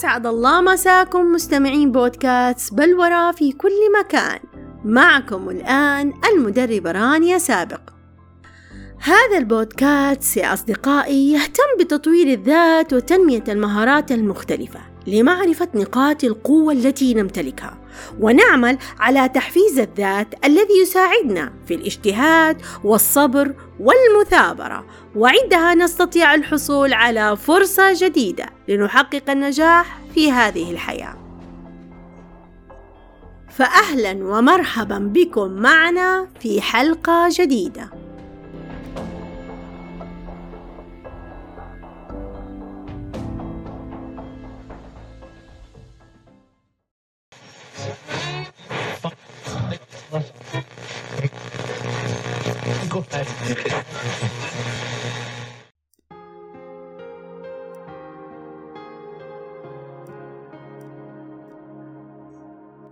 أسعد الله مساكم مستمعين بودكاست بلورة في كل مكان. معكم الآن المدربة رانيا سابق. هذا البودكاست يا أصدقائي يهتم بتطوير الذات وتنمية المهارات المختلفة لمعرفة نقاط القوة التي نمتلكها. ونعمل على تحفيز الذات الذي يساعدنا في الاجتهاد والصبر والمثابرة. وعندها نستطيع الحصول على فرصة جديدة لنحقق النجاح في هذه الحياة. فأهلا ومرحبا بكم معنا في حلقة جديدة.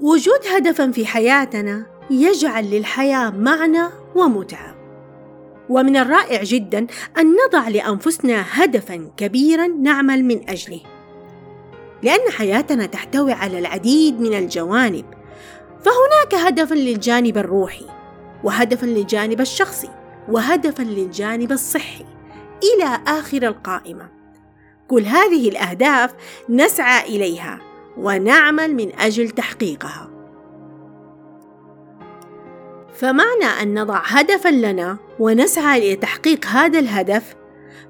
وجود هدف في حياتنا يجعل للحياة معنى ومتعة. ومن الرائع جدا أن نضع لأنفسنا هدفا كبيرا نعمل من أجله. لأن حياتنا تحتوي على العديد من الجوانب فهناك هدف للجانب الروحي وهدفا للجانب الشخصي وهدفا للجانب الصحي إلى آخر القائمة. كل هذه الأهداف نسعى إليها. ونعمل من أجل تحقيقها. فمعنى أن نضع هدفا لنا ونسعى لتحقيق هذا الهدف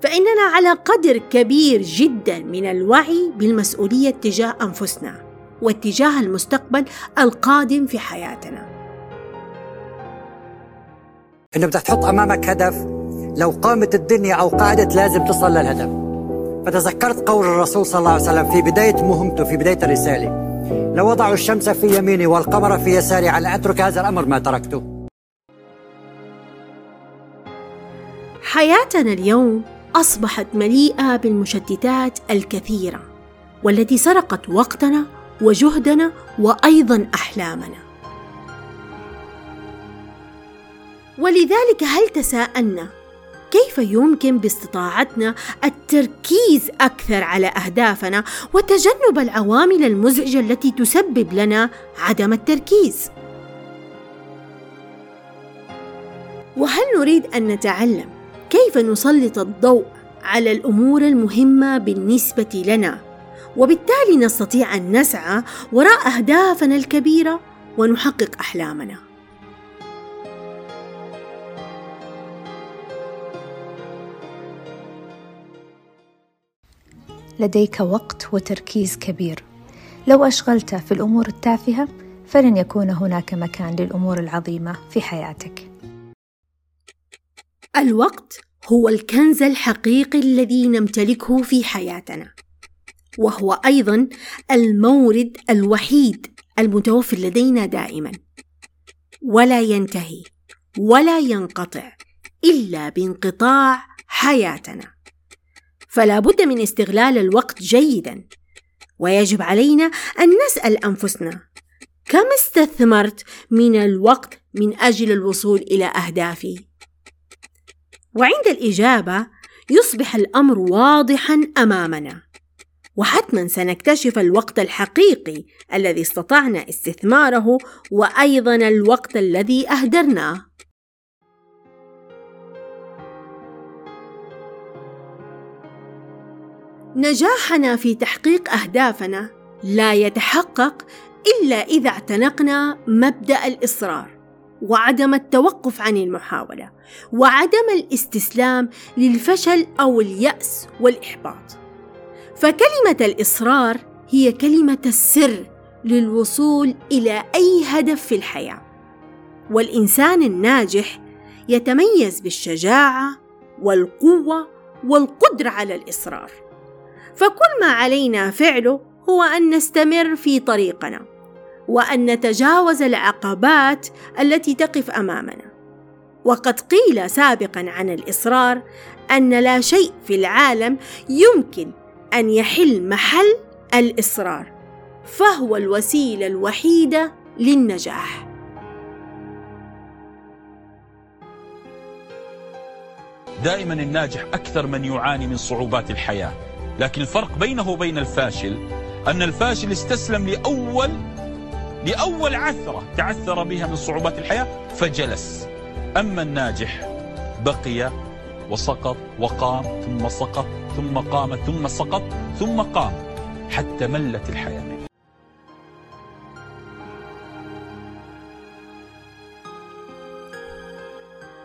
فإننا على قدر كبير جدا من الوعي بالمسؤولية تجاه أنفسنا واتجاه المستقبل القادم في حياتنا. إنه بدك تحط أمامك هدف لو قامت الدنيا أو قعدت لازم تصل للهدف. فتذكرت قول الرسول صلى الله عليه وسلم في بداية مهمته في بداية الرساله لو وضعوا الشمس في يميني والقمر في يساري على أترك هذا الأمر ما تركته. حياتنا اليوم أصبحت مليئة بالمشتتات الكثيرة والتي سرقت وقتنا وجهدنا وأيضا أحلامنا. ولذلك هل تساءلنا كيف يمكن باستطاعتنا التركيز أكثر على أهدافنا وتجنب العوامل المزعجة التي تسبب لنا عدم التركيز؟ وهل نريد أن نتعلم كيف نسلط الضوء على الأمور المهمة بالنسبة لنا وبالتالي نستطيع أن نسعى وراء أهدافنا الكبيرة ونحقق أحلامنا؟ لديك وقت وتركيز كبير. لو اشغلته في الأمور التافهة فلن يكون هناك مكان للأمور العظيمة في حياتك. الوقت هو الكنز الحقيقي الذي نمتلكه في حياتنا وهو أيضا المورد الوحيد المتوفر لدينا دائما. ولا ينتهي ولا ينقطع إلا بانقطاع حياتنا. فلا بد من استغلال الوقت جيدا. ويجب علينا أن نسأل أنفسنا كم استثمرت من الوقت من أجل الوصول إلى أهدافي؟ وعند الإجابة يصبح الأمر واضحا أمامنا. وحتما سنكتشف الوقت الحقيقي الذي استطعنا استثماره وأيضا الوقت الذي أهدرناه. نجاحنا في تحقيق أهدافنا لا يتحقق إلا إذا اعتنقنا مبدأ الإصرار وعدم التوقف عن المحاولة وعدم الاستسلام للفشل أو اليأس والإحباط. فكلمة الإصرار هي كلمة السر للوصول إلى أي هدف في الحياة. والإنسان الناجح يتميز بالشجاعة والقوة والقدرة على الإصرار. فكل ما علينا فعله هو أن نستمر في طريقنا وأن نتجاوز العقبات التي تقف أمامنا. وقد قيل سابقا عن الإصرار أن لا شيء في العالم يمكن أن يحل محل الإصرار فهو الوسيلة الوحيدة للنجاح. دائما الناجح أكثر من يعاني من صعوبات الحياة. لكن الفرق بينه وبين الفاشل أن الفاشل استسلم لأول لأول عثرة تعثر بها من صعوبات الحياة فجلس. أما الناجح بقي وسقط وقام ثم سقط ثم قام ثم سقط ثم قام حتى ملت الحياة. منه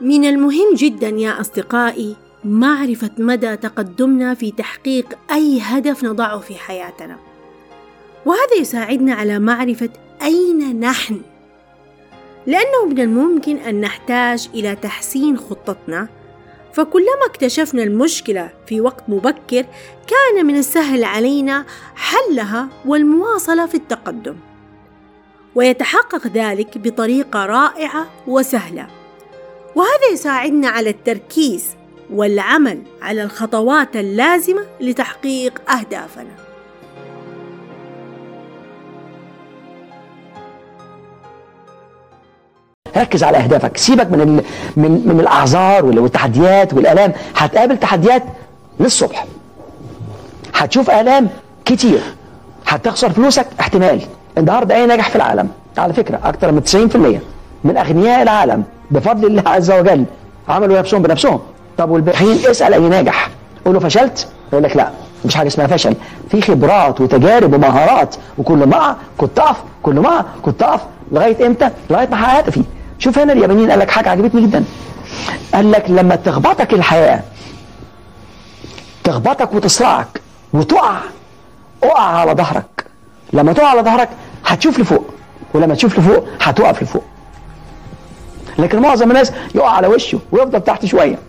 من المهم جدا يا أصدقائي معرفة مدى تقدمنا في تحقيق أي هدف نضعه في حياتنا. وهذا يساعدنا على معرفة أين نحن. لأنه من الممكن أن نحتاج إلى تحسين خطتنا فكلما اكتشفنا المشكلة في وقت مبكر كان من السهل علينا حلها والمواصلة في التقدم. ويتحقق ذلك بطريقة رائعة وسهلة. وهذا يساعدنا على التركيز والعمل على الخطوات اللازمة لتحقيق أهدافنا. ركز على أهدافك. سيبك من ال... من من الأعذار والتحديات والآلام. هتقابل تحديات للصبح. هتشوف آلام كتير. هتخسر فلوسك احتمال. النهارده أي ناجح في العالم؟ على فكرة أكثر من 90% من أغنياء العالم بفضل الله عز وجل عملوا نفسهم بنفسهم. طب والباقيين؟ اسأل أي ناجح. قول له فشلت؟ يقول لك لا مش حاجة اسمها فشل. في خبرات وتجارب ومهارات وكل ما كنت اقف كل ما كنت اقف لغاية إمتى؟ لغاية ما حققت فيه. شوف هنا اليابانيين قال لك حاجة عجبتني جدا. قال لك لما تخبطك الحياة تخبطك وتصرعك وتقع اقع على ظهرك. لما تقع على ظهرك هتشوف لفوق ولما تشوف لفوق هتقف لفوق. لكن معظم الناس يقع على وشه ويفضل تحت شوية.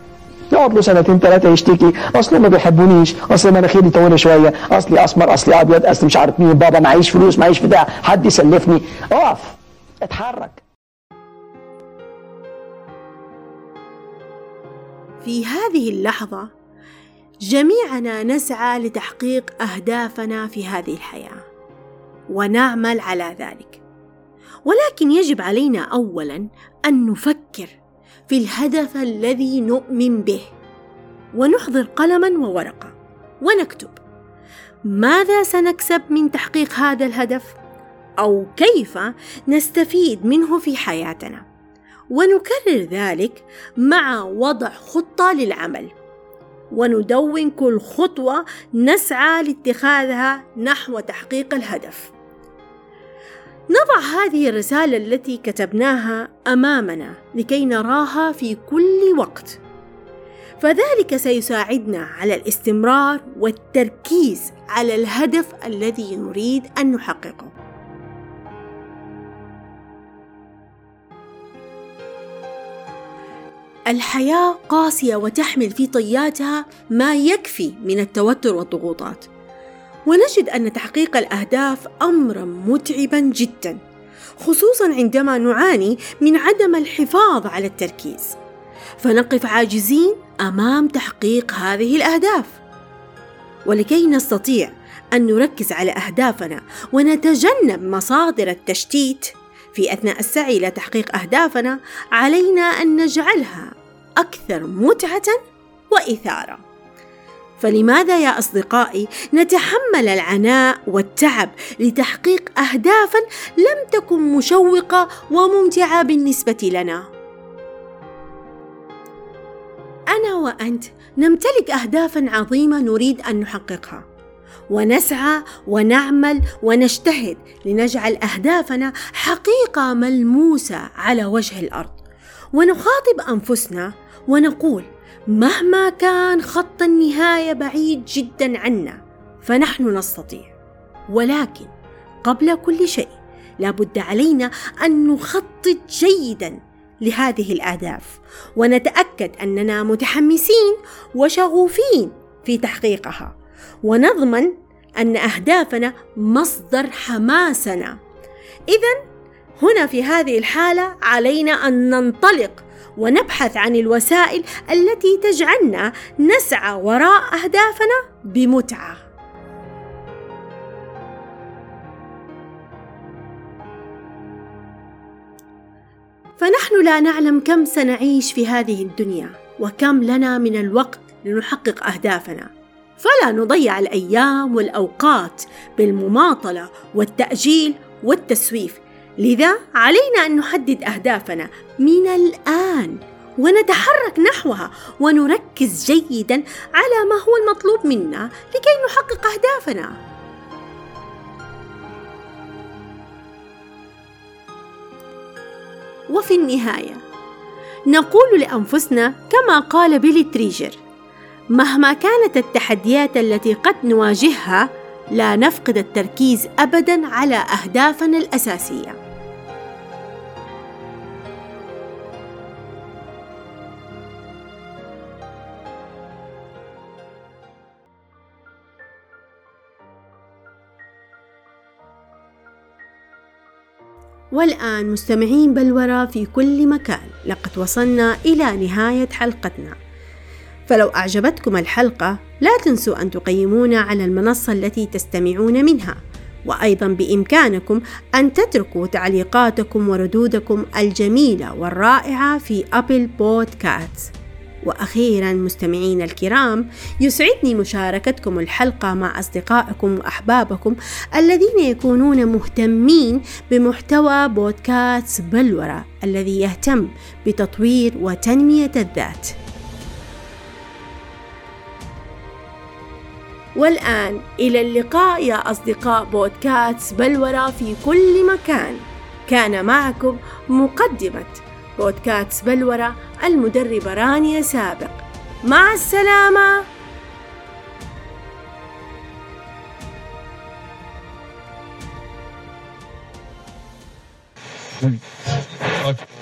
يقعد له سنتين ثلاثة يشتكي. أصل ما بيحبونيش أصل مناخيري طويلة شوية. أصلي أسمر أصلي أبيض أصلي مش عارف مين. بابا معيش فلوس معيش بتاع. حد يسلفني. أقف. اتحرك. في هذه اللحظة جميعنا نسعى لتحقيق أهدافنا في هذه الحياة ونعمل على ذلك. ولكن يجب علينا أولا أن نفكر في الهدف الذي نؤمن به. ونحضر قلما وورقة ونكتب. ماذا سنكسب من تحقيق هذا الهدف؟ أو كيف نستفيد منه في حياتنا؟ ونكرر ذلك مع وضع خطة للعمل. وندون كل خطوة نسعى لاتخاذها نحو تحقيق الهدف. نضع هذه الرسالة التي كتبناها أمامنا لكي نراها في كل وقت. فذلك سيساعدنا على الاستمرار والتركيز على الهدف الذي نريد أن نحققه. الحياة قاسية وتحمل في طياتها ما يكفي من التوتر والضغوطات. ونجد أن تحقيق الأهداف أمرا متعبا جدا خصوصا عندما نعاني من عدم الحفاظ على التركيز. فنقف عاجزين أمام تحقيق هذه الأهداف. ولكي نستطيع أن نركز على أهدافنا ونتجنب مصادر التشتيت في أثناء السعي إلى تحقيق أهدافنا علينا أن نجعلها أكثر متعة وإثارة. فلماذا يا أصدقائي؟ نتحمل العناء والتعب لتحقيق اهدافا لم تكن مشوقة وممتعة بالنسبة لنا. أنا وأنت نمتلك اهدافا عظيمة نريد أن نحققها. ونسعى ونعمل ونجتهد لنجعل أهدافنا حقيقة ملموسة على وجه الأرض. ونخاطب أنفسنا ونقول مهما كان خط النهاية بعيد جدا عنا فنحن نستطيع. ولكن قبل كل شيء لابد علينا أن نخطط جيدا لهذه الأهداف. ونتأكد أننا متحمسين وشغوفين في تحقيقها. ونضمن أن أهدافنا مصدر حماسنا. اذا هنا في هذه الحالة علينا أن ننطلق ونبحث عن الوسائل التي تجعلنا نسعى وراء أهدافنا بمتعة. فنحن لا نعلم كم سنعيش في هذه الدنيا وكم لنا من الوقت لنحقق أهدافنا. فلا نضيع الأيام والأوقات بالمماطلة والتأجيل والتسويف. لذا علينا أن نحدد أهدافنا من الآن ونتحرك نحوها ونركز جيدا على ما هو المطلوب منا لكي نحقق أهدافنا. وفي النهاية نقول لأنفسنا كما قال بيلي تريجر مهما كانت التحديات التي قد نواجهها لا نفقد التركيز أبدا على أهدافنا الأساسية. والآن مستمعين بلورة في كل مكان. لقد وصلنا إلى نهاية حلقتنا. فلو أعجبتكم الحلقة لا تنسوا أن تقيمونا على المنصة التي تستمعون منها. وأيضا بإمكانكم أن تتركوا تعليقاتكم وردودكم الجميلة والرائعة في أبل بودكاست وأخيرا مستمعينا الكرام يسعدني مشاركتكم الحلقة مع أصدقائكم وأحبابكم الذين يكونون مهتمين بمحتوى بودكاست بلورة الذي يهتم بتطوير وتنمية الذات. والآن إلى اللقاء يا أصدقاء بودكاست بلورة في كل مكان. كان معكم مقدمة بودكاست بلورة المدربة رانيا سابق مع السلامة Okay.